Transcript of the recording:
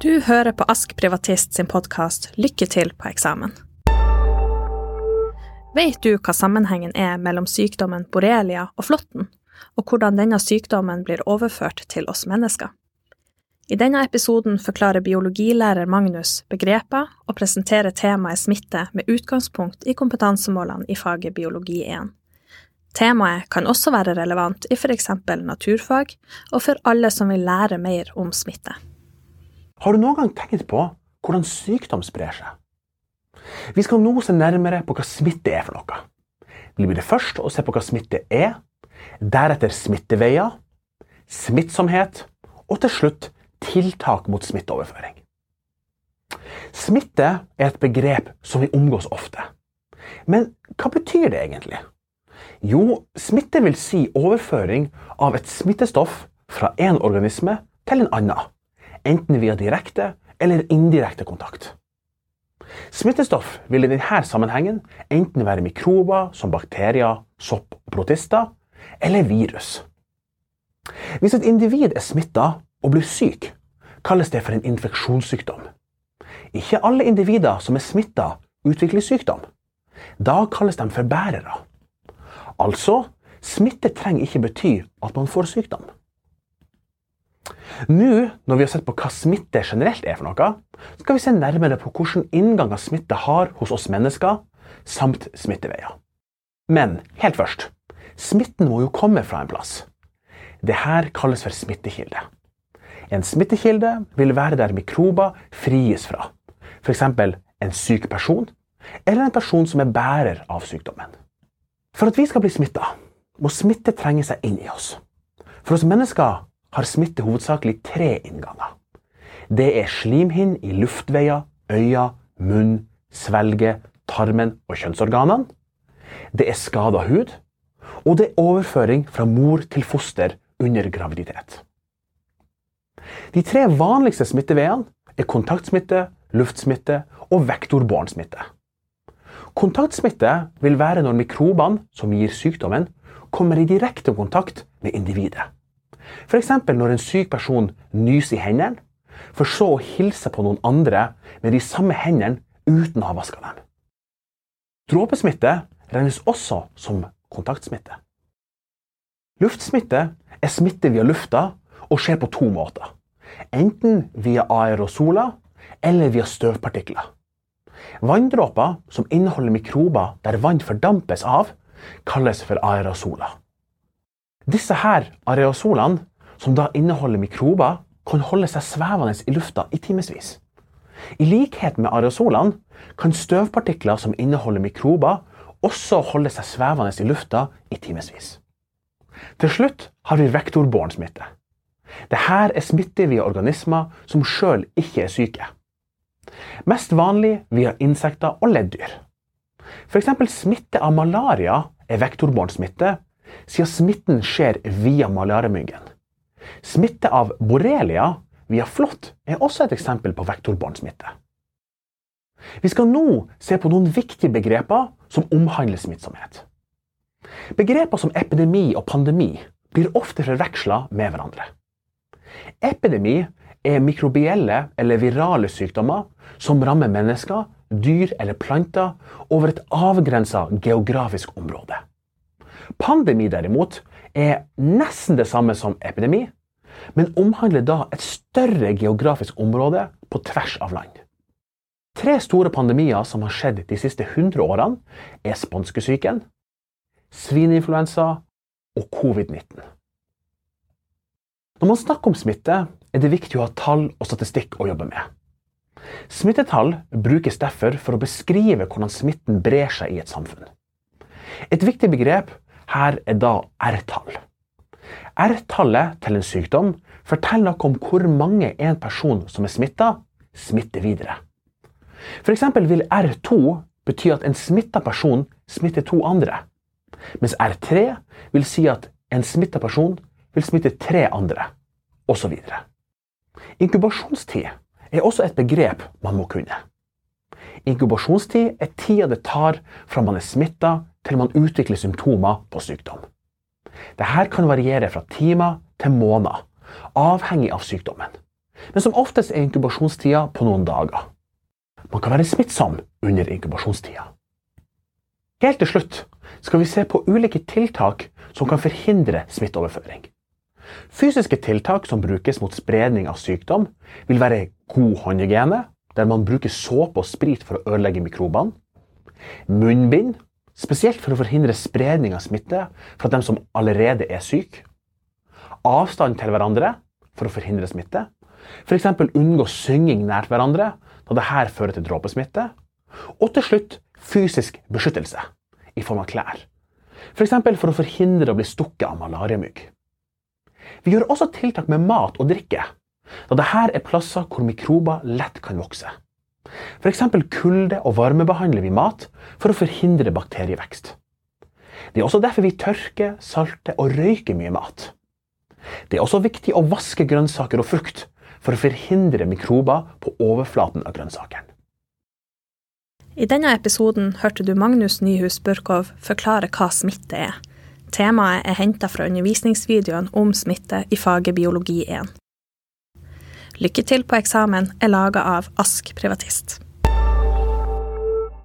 Du hører på Ask Privatist sin podkast Lykke til på eksamen. Vet du hva sammenhengen er mellom sykdommen borrelia og flåtten, og hvordan denne sykdommen blir overført til oss mennesker? I denne episoden forklarer biologilærer Magnus begreper og presenterer temaet smitte med utgangspunkt i kompetansemålene i faget biologi 1. Temaet kan også være relevant i f.eks. naturfag, og for alle som vil lære mer om smitte. Har du noen gang tenkt på hvordan sykdom sprer seg? Vi skal nå se nærmere på hva smitte er for noe. Vi blir først å se på hva smitte er, deretter smitteveier, smittsomhet og til slutt tiltak mot smitteoverføring. Smitte er et begrep som vi omgås ofte. Men hva betyr det egentlig? Jo, smitte vil si overføring av et smittestoff fra en organisme til en annen, enten via direkte eller indirekte kontakt. Smittestoff vil i denne sammenhengen enten være mikrober som bakterier, sopp og protister, eller virus. Hvis et individ er smitta og blir syk, kalles det for en infeksjonssykdom. Ikke alle individer som er smitta, utvikler sykdom. Da kalles de for bærere. Altså, smitte trenger ikke bety at man får sykdom. Nå, når vi har sett på hva smitte generelt er for noe, skal vi se nærmere på hvilken inngang smitte har hos oss mennesker, samt smitteveier. Men helt først, smitten må jo komme fra en plass. Dette kalles for smittekilde. En smittekilde vil være der mikrober fries fra, f.eks. en syk person eller en person som er bærer av sykdommen. For at vi skal bli smitta, må smitte trenge seg inn i oss. For oss mennesker har smitte hovedsakelig tre innganger. Det er slimhinn i luftveier, øyne, munn, svelge, tarmen og kjønnsorganene. Det er skada hud. Og det er overføring fra mor til foster under graviditet. De tre vanligste smitteveiene er kontaktsmitte, luftsmitte og vektorbåren smitte. Kontaktsmitte vil være når mikrobene som gir sykdommen, kommer i direkte kontakt med individet. F.eks. når en syk person nyser i hendene, for så å hilse på noen andre med de samme hendene uten å ha vaska dem. Dråpesmitte regnes også som kontaktsmitte. Luftsmitte er smitte via lufta og skjer på to måter. Enten via aerosoler eller via støvpartikler. Vanndråper som inneholder mikrober der vann fordampes av, kalles for aerosoler. Disse her areosolene, som da inneholder mikrober, kan holde seg svevende i lufta i timevis. I likhet med areosolene kan støvpartikler som inneholder mikrober, også holde seg svevende i lufta i timevis. Til slutt har vi vektorbåren smitte. Dette er smitte via organismer som sjøl ikke er syke. Mest vanlig via insekter og leddyr. F.eks. smitte av malaria er vektorbåren smitte, siden smitten skjer via malariamyggen. Smitte av borrelia via flått er også et eksempel på vektorbåren smitte. Vi skal nå se på noen viktige begreper som omhandler smittsomhet. Begreper som epidemi og pandemi blir ofte forveksla med hverandre. Epidemi er mikrobielle eller virale sykdommer som rammer mennesker, dyr eller planter over et avgrensa geografisk område. Pandemi derimot er nesten det samme som epidemi, men omhandler da et større geografisk område på tvers av land. Tre store pandemier som har skjedd de siste 100 årene, er spanskesyken, svineinfluensa og covid-19. Når man snakker om smitte, er det viktig å ha tall og statistikk å jobbe med. Smittetall brukes derfor for å beskrive hvordan smitten brer seg i et samfunn. Et viktig begrep her er da R-tall. R-tallet til en sykdom forteller noe om hvor mange en person som er smitta, smitter videre. F.eks. vil R2 bety at en smitta person smitter to andre, mens R3 vil si at en smitta person vil smitte tre andre, osv. Inkubasjonstid er også et begrep man må kunne. Inkubasjonstid er tida det tar fra man er smitta til man utvikler symptomer på sykdom. Dette kan variere fra timer til måneder, avhengig av sykdommen. men som oftest er inkubasjonstida på noen dager. Man kan være smittsom under inkubasjonstida. Helt til slutt skal vi se på ulike tiltak som kan forhindre smitteoverføring. Fysiske tiltak som brukes mot spredning av sykdom, vil være god håndhygiene, der man bruker såpe og sprit for å ødelegge mikrobene. Munnbind, spesielt for å forhindre spredning av smitte fra dem som allerede er syke. Avstand til hverandre for å forhindre smitte. F.eks. unngå synging nært hverandre, da dette fører til dråpesmitte. Og til slutt fysisk beskyttelse i form av klær. F.eks. For, for å forhindre å bli stukket av malariamygg. Vi gjør også tiltak med mat og drikke, da dette er plasser hvor mikrober lett kan vokse. F.eks. kulde- og varmebehandler vi mat for å forhindre bakterievekst. Det er også derfor vi tørker, salter og røyker mye mat. Det er også viktig å vaske grønnsaker og frukt for å forhindre mikrober på overflaten av grønnsakene. I denne episoden hørte du Magnus Nyhus Burkov forklare hva smitte er. Temaet er henta fra undervisningsvideoen om smitte i faget biologi 1. Lykke til på eksamen er laga av Ask privatist.